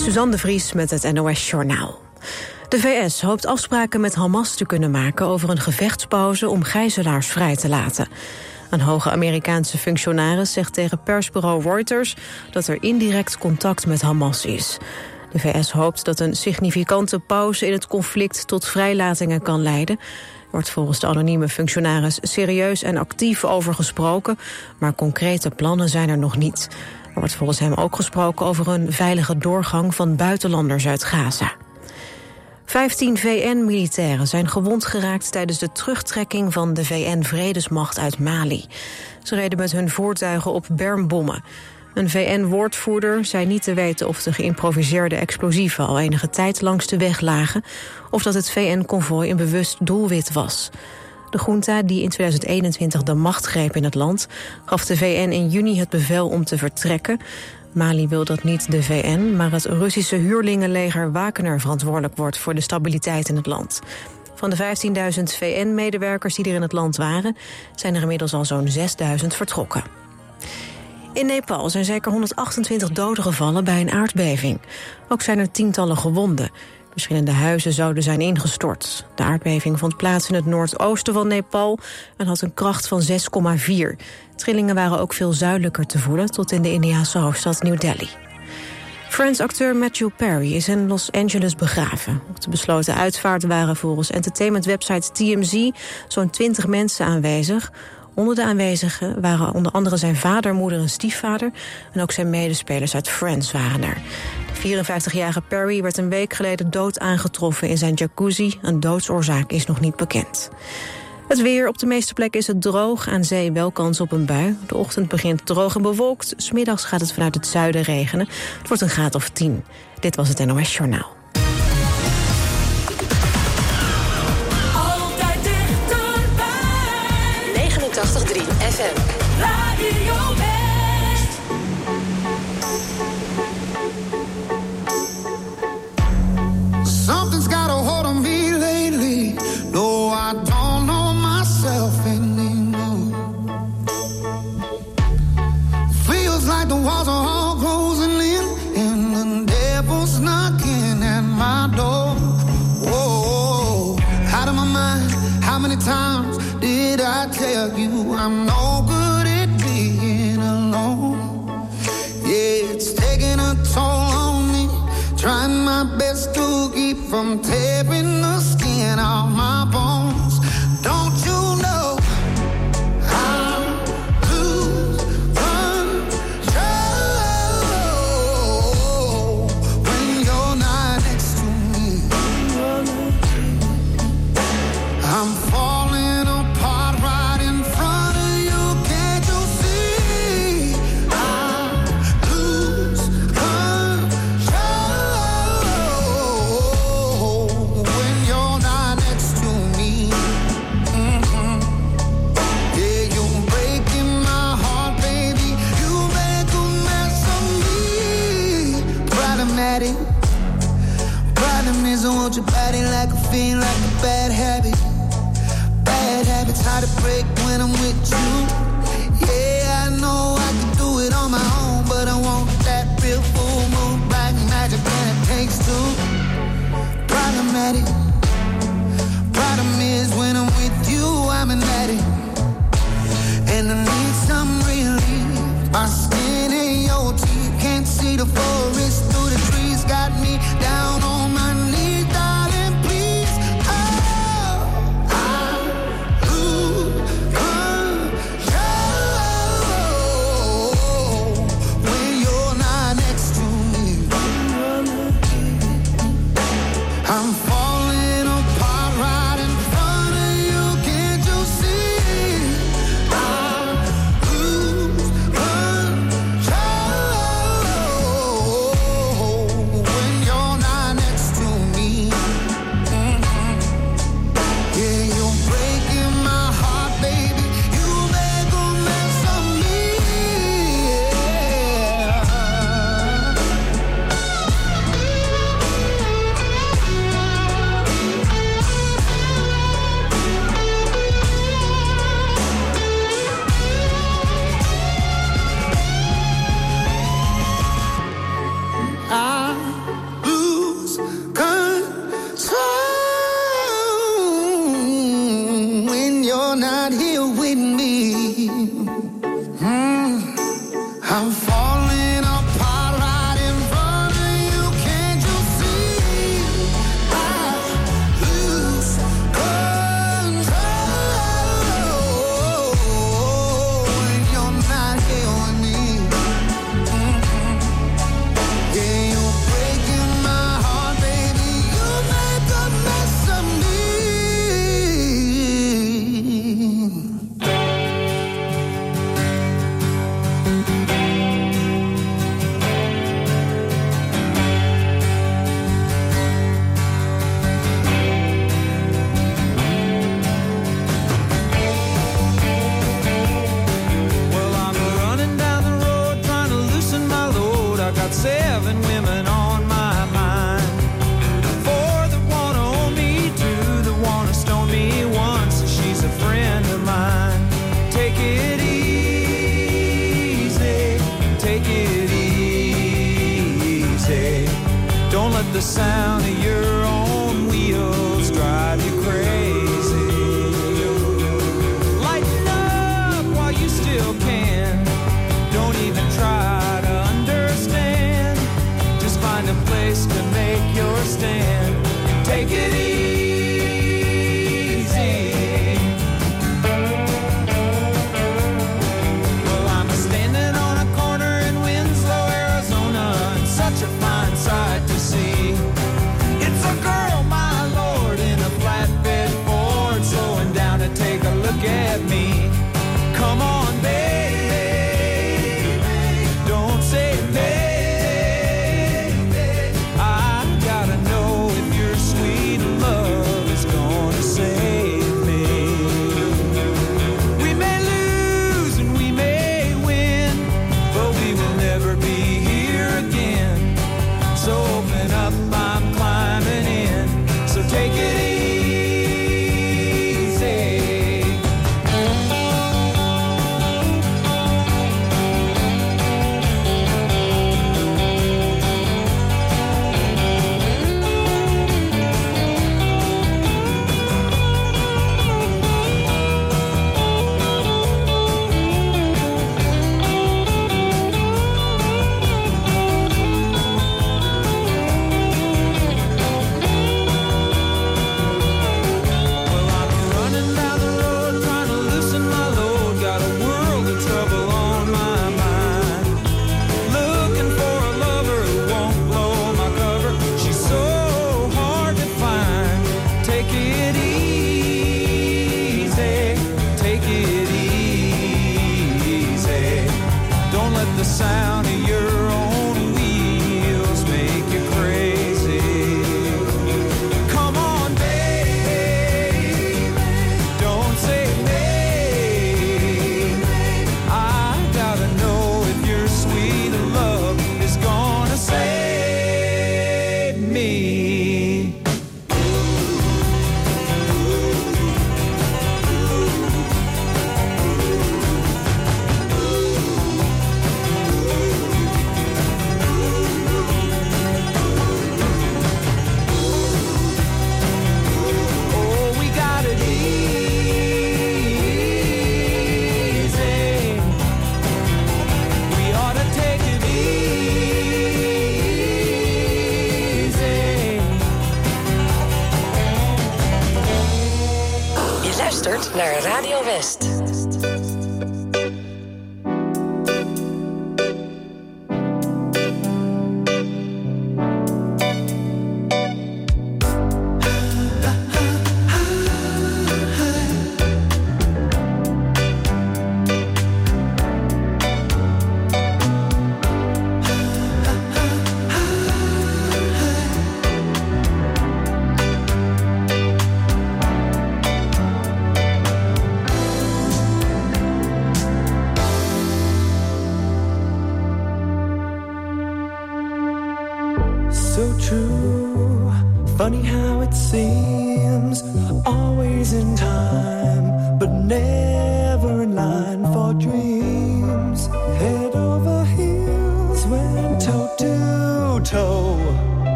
Suzanne de Vries met het NOS Journaal. De VS hoopt afspraken met Hamas te kunnen maken over een gevechtspauze om gijzelaars vrij te laten. Een hoge Amerikaanse functionaris zegt tegen persbureau Reuters dat er indirect contact met Hamas is. De VS hoopt dat een significante pauze in het conflict tot vrijlatingen kan leiden. Er wordt volgens de anonieme functionaris serieus en actief over gesproken, maar concrete plannen zijn er nog niet. Wordt volgens hem ook gesproken over een veilige doorgang van buitenlanders uit Gaza. 15 VN-militairen zijn gewond geraakt tijdens de terugtrekking van de VN-vredesmacht uit Mali. Ze reden met hun voertuigen op bermbommen. Een VN-woordvoerder zei niet te weten of de geïmproviseerde explosieven al enige tijd langs de weg lagen of dat het VN-konvooi een bewust doelwit was. De junta, die in 2021 de macht greep in het land, gaf de VN in juni het bevel om te vertrekken. Mali wil dat niet de VN, maar het Russische huurlingenleger Wagner verantwoordelijk wordt voor de stabiliteit in het land. Van de 15.000 VN-medewerkers die er in het land waren, zijn er inmiddels al zo'n 6.000 vertrokken. In Nepal zijn zeker 128 doden gevallen bij een aardbeving. Ook zijn er tientallen gewonden. Verschillende huizen zouden zijn ingestort. De aardbeving vond plaats in het noordoosten van Nepal en had een kracht van 6,4. Trillingen waren ook veel zuidelijker te voelen, tot in de Indiase hoofdstad New Delhi. Friends-acteur Matthew Perry is in Los Angeles begraven. Op de besloten uitvaart waren volgens entertainmentwebsite TMZ zo'n 20 mensen aanwezig. Onder de aanwezigen waren onder andere zijn vader, moeder en stiefvader... en ook zijn medespelers uit Friends waren er. De 54-jarige Perry werd een week geleden dood aangetroffen in zijn jacuzzi. Een doodsoorzaak is nog niet bekend. Het weer op de meeste plekken is het droog. Aan zee wel kans op een bui. De ochtend begint droog en bewolkt. Smiddags gaat het vanuit het zuiden regenen. Het wordt een graad of 10. Dit was het NOS Journaal. Altijd dichterbij. 89.3 FM. come take somebody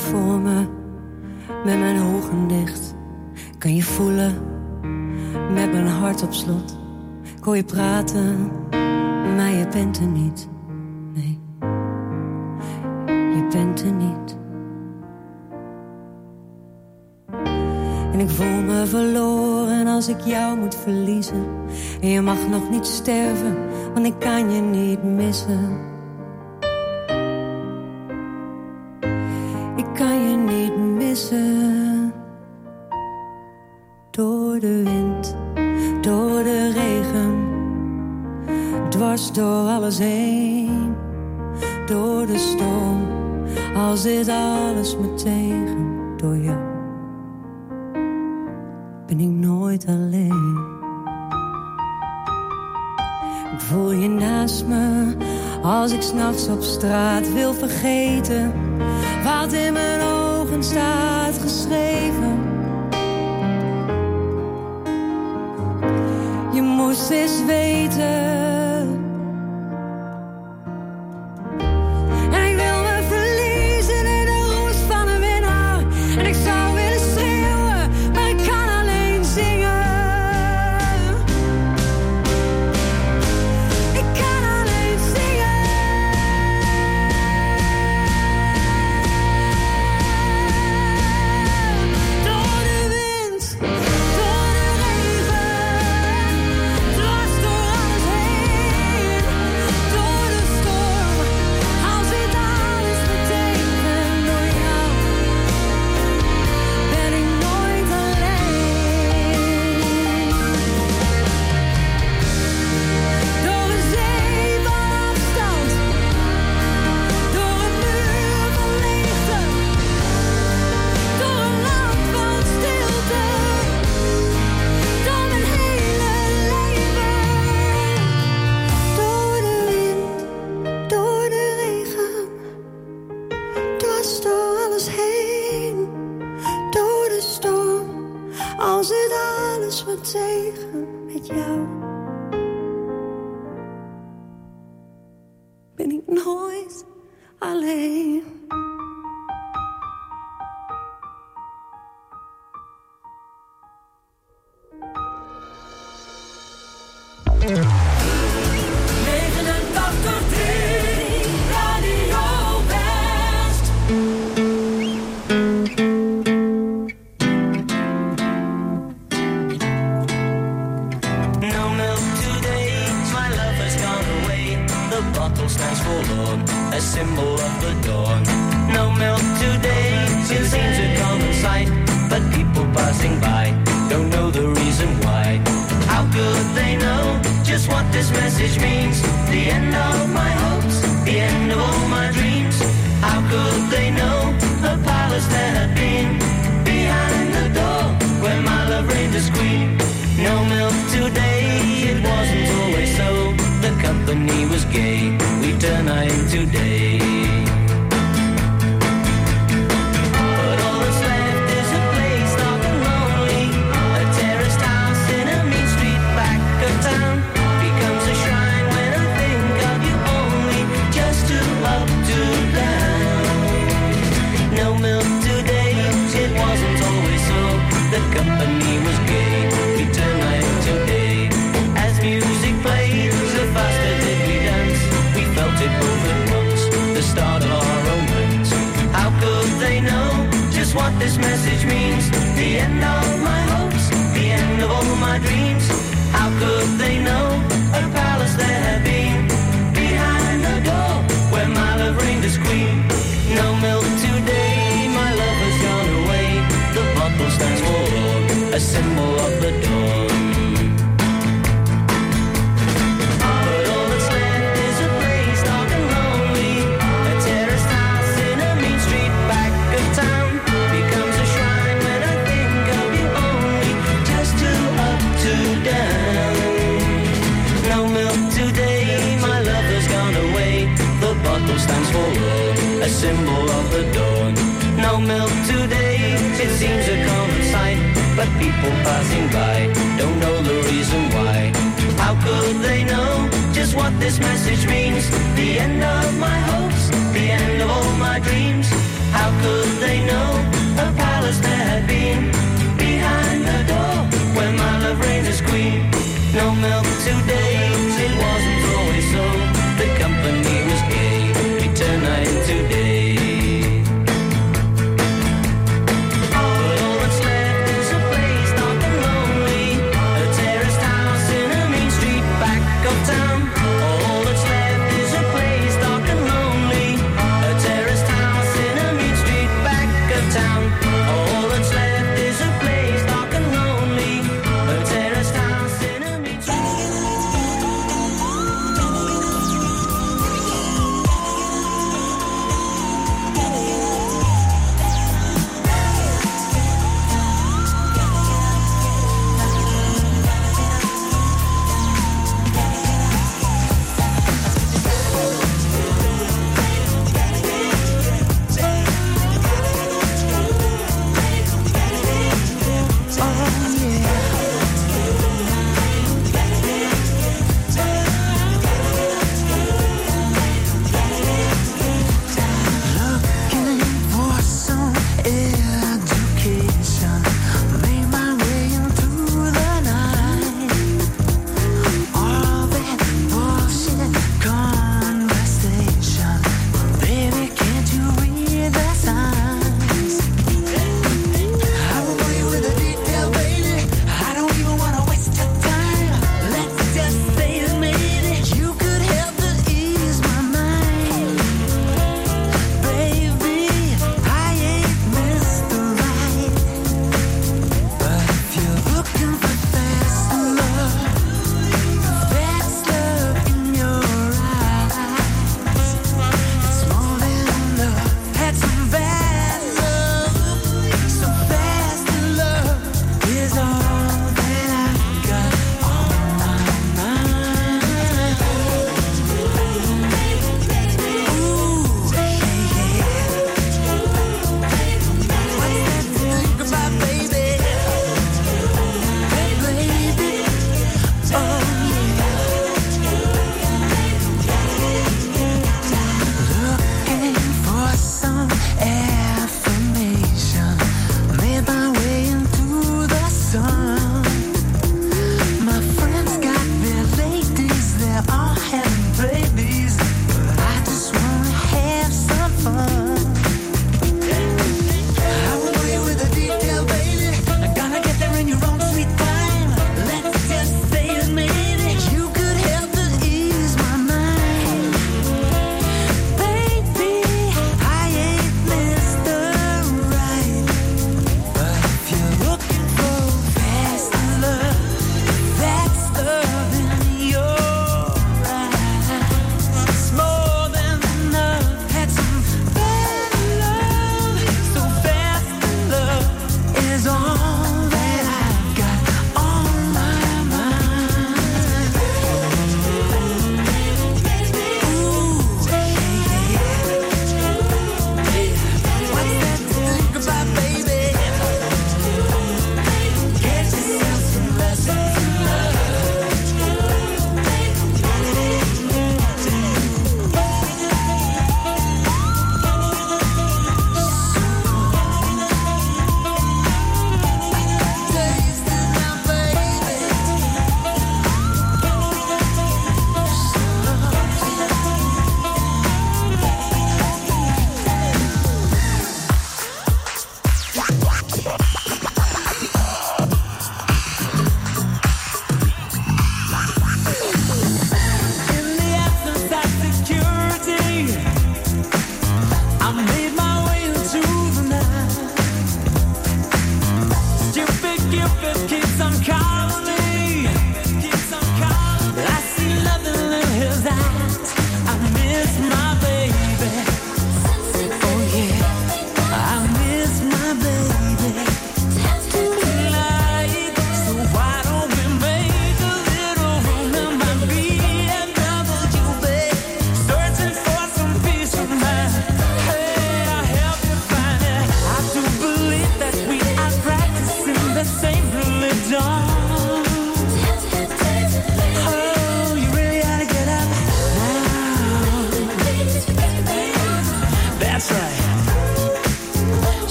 voor me, met mijn ogen dicht. Kan je voelen, met mijn hart op slot. kon je praten, maar je bent er niet. Nee, je bent er niet. En ik voel me verloren als ik jou moet verliezen. En je mag nog niet sterven, want ik kan je niet missen. straat wil vergeten. Wat in mijn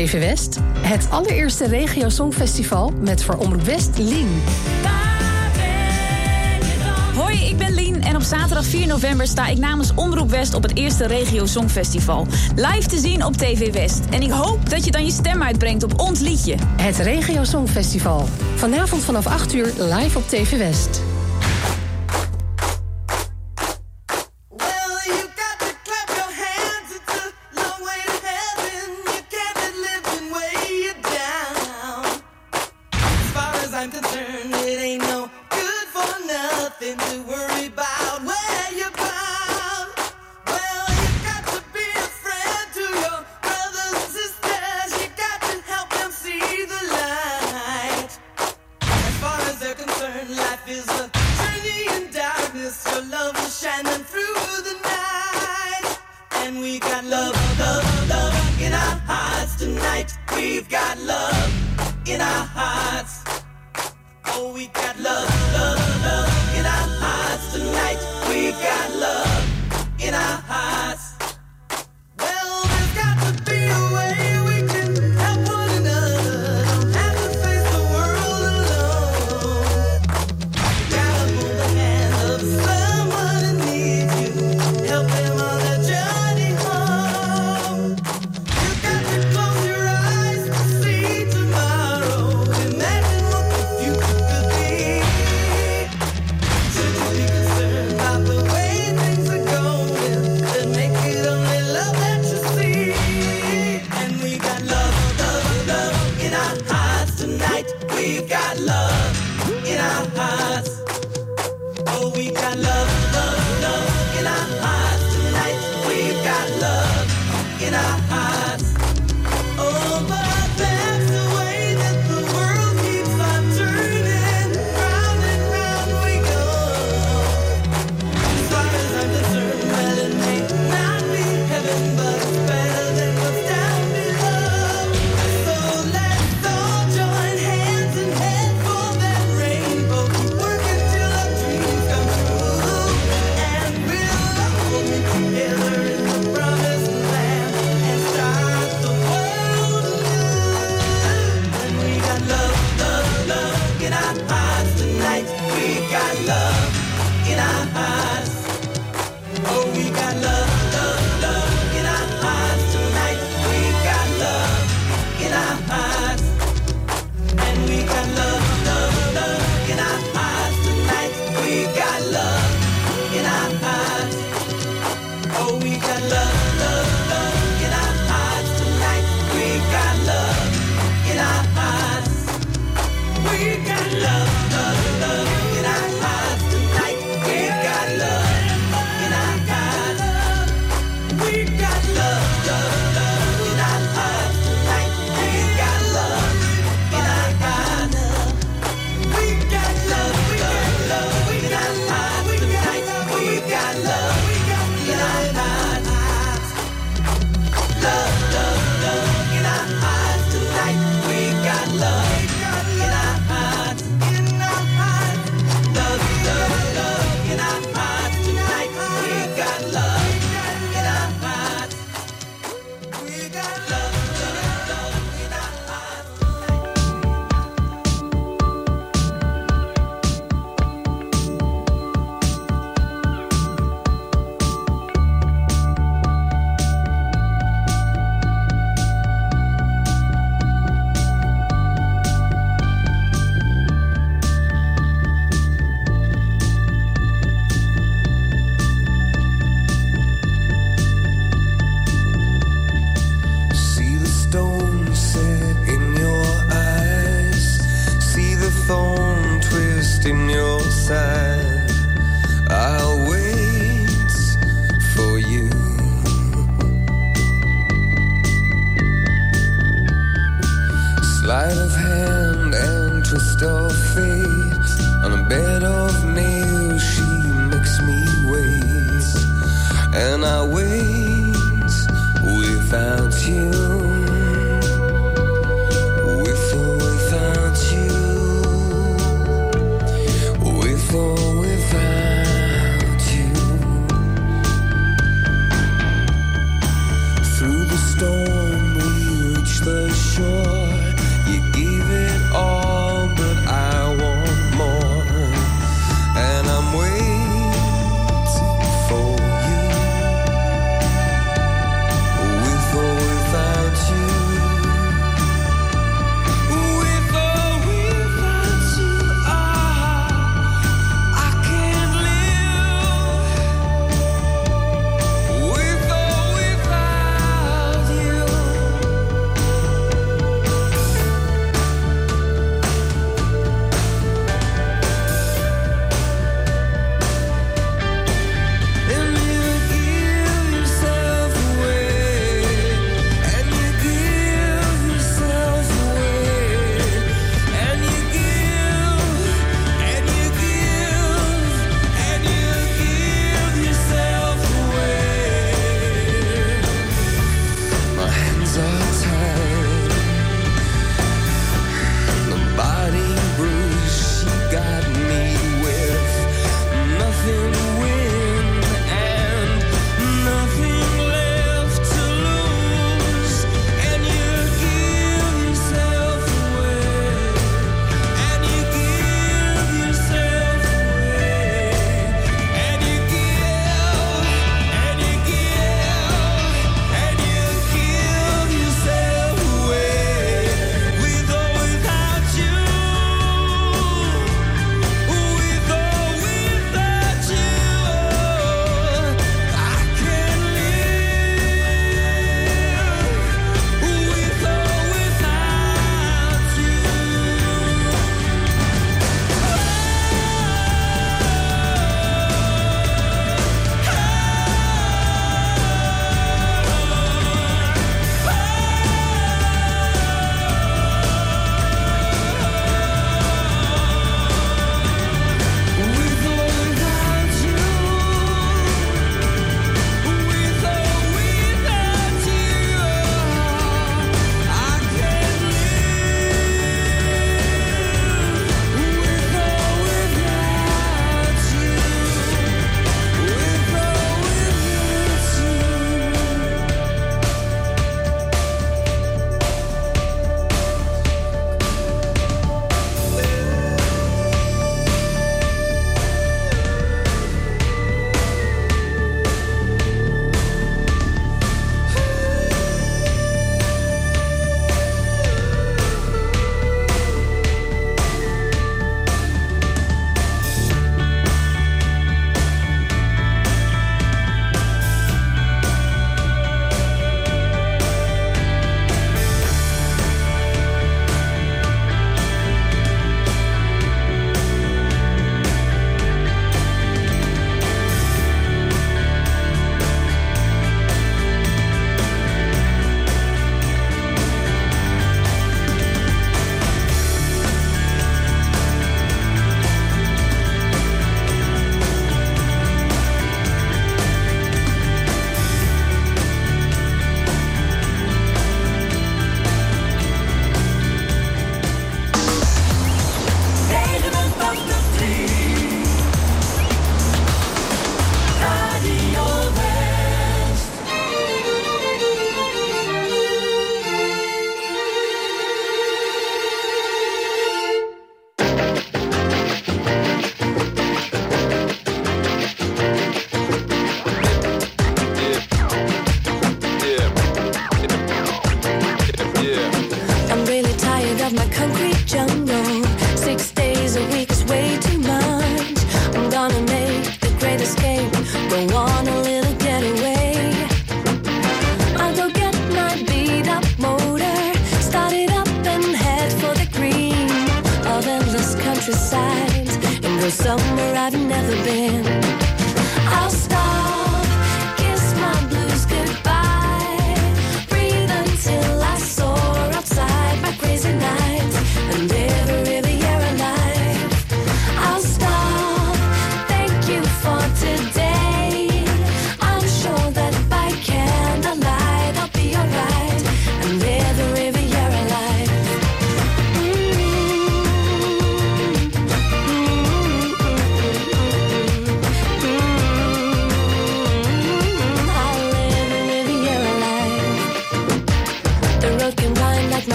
TV West. Het allereerste Regio Songfestival met Verom West Lien. Hoi, ik ben Lien en op zaterdag 4 november sta ik namens Omroep West op het eerste Regio Songfestival. Live te zien op TV West. En ik hoop dat je dan je stem uitbrengt op ons liedje. Het Regio Songfestival. Vanavond vanaf 8 uur live op TV West.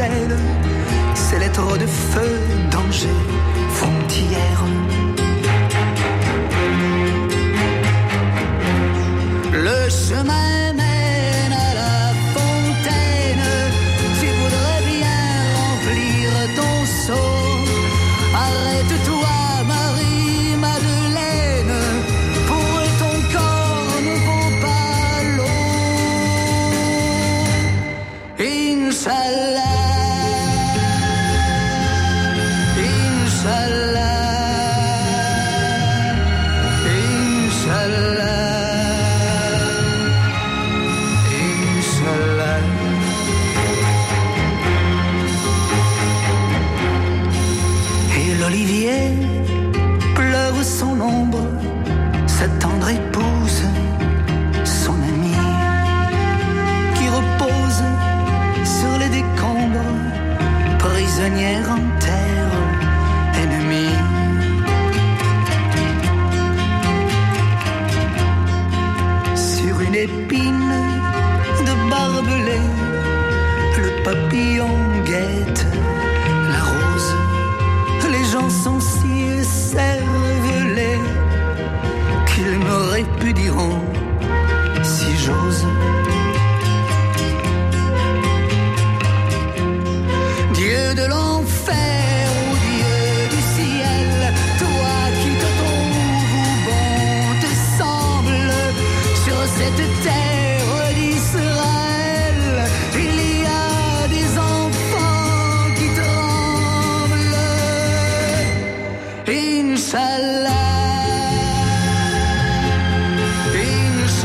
Ailes ces lettres de feu, danger, frontières.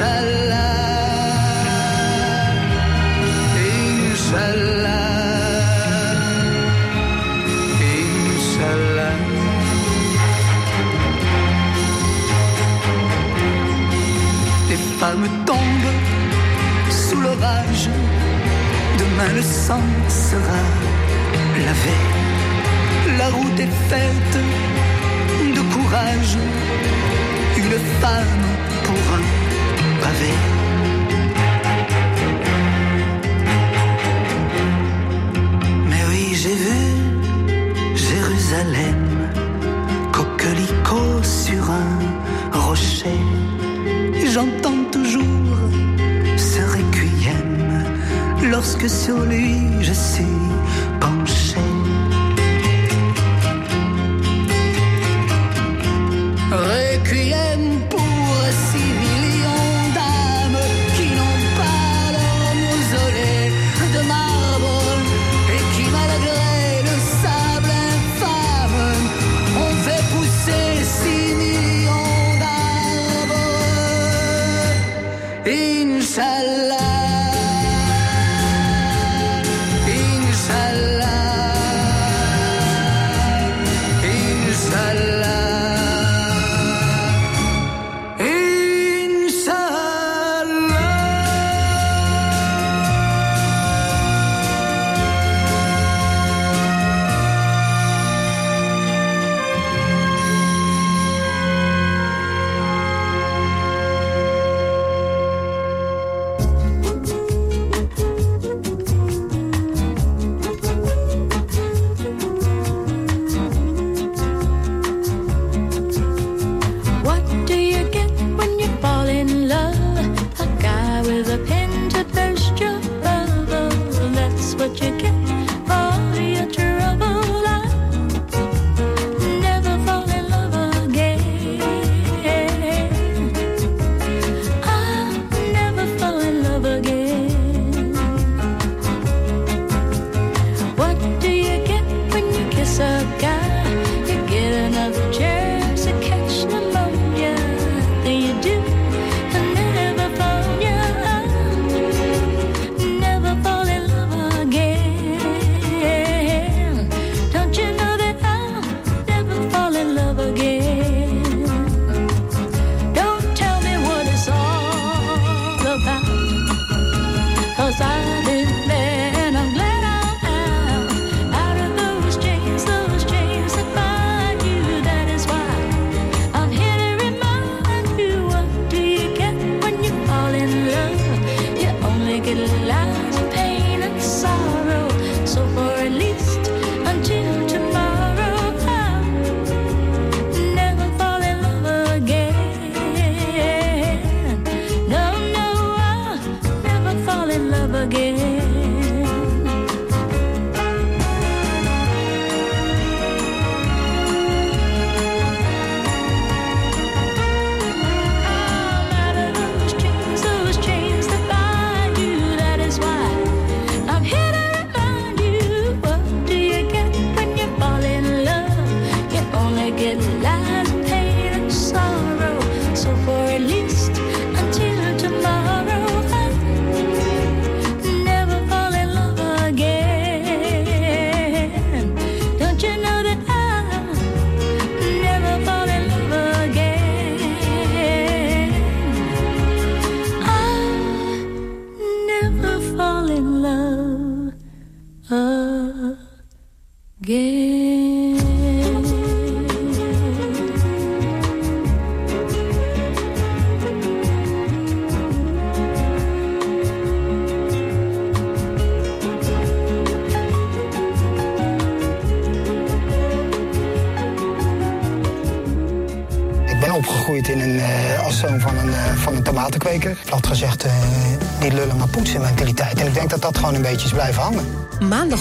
al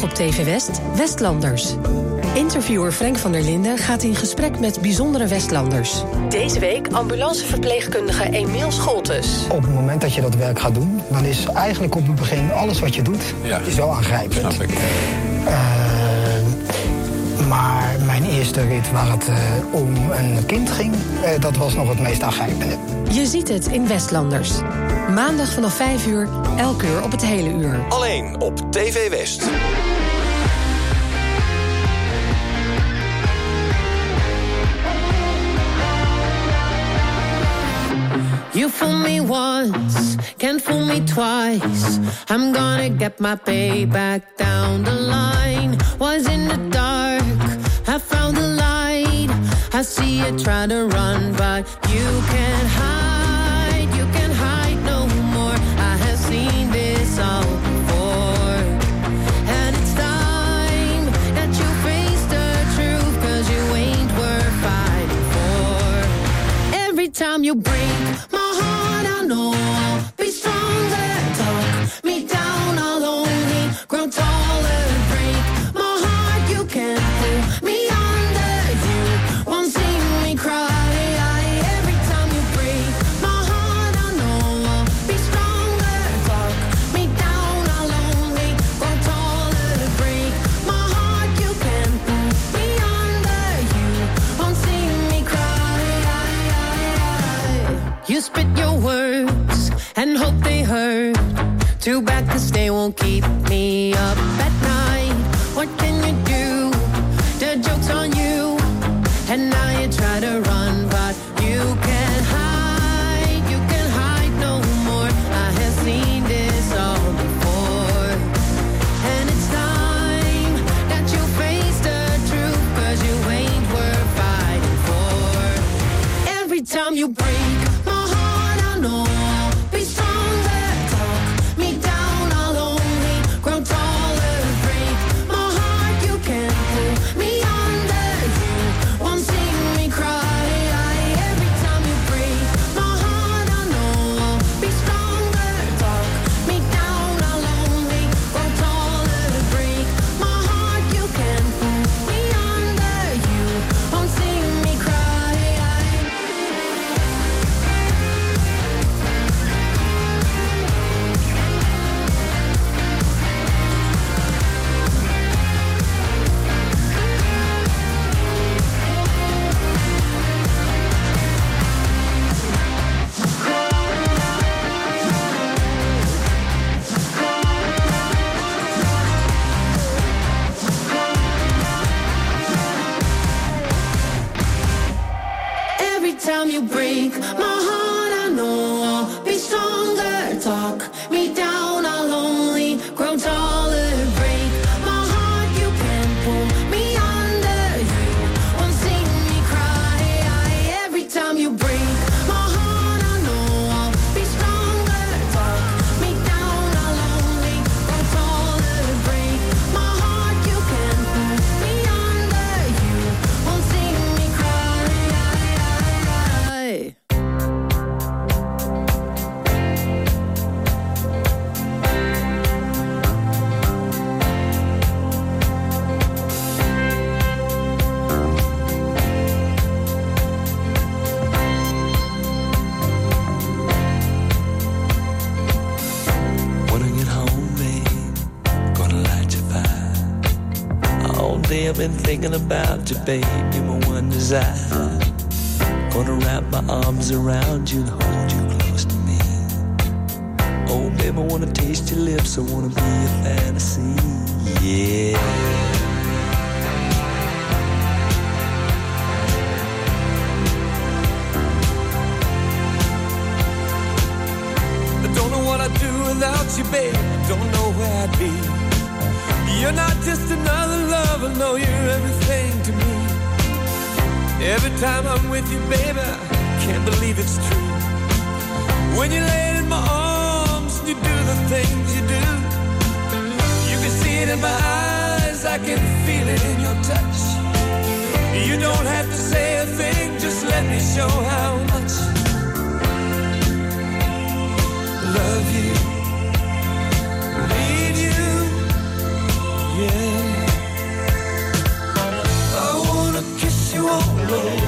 Op TV West, Westlanders. Interviewer Frank van der Linden gaat in gesprek met bijzondere Westlanders. Deze week ambulanceverpleegkundige Emiel Scholtes. Op het moment dat je dat werk gaat doen, dan is eigenlijk op het begin alles wat je doet ja. zo aangrijpend. Snap ik. Eh, maar mijn eerste rit waar het eh, om een kind ging, eh, dat was nog het meest aangrijpende. Je ziet het in Westlanders. Maandag vanaf 5 uur, elk uur op het hele uur. Alleen op TV West. You fool me once, can't fool me twice. I'm gonna get my payback down the line. Was in the dark, I found the light. I see you try to run, but you can't hide. time you break my heart, I know. you, baby, my one desire. Gonna wrap my arms around you and hold you close to me. Oh, baby, I wanna taste your lips, I wanna I can feel it in your touch. You don't have to say a thing, just let me show how much. I Love you, need you, yeah. I wanna kiss you all over.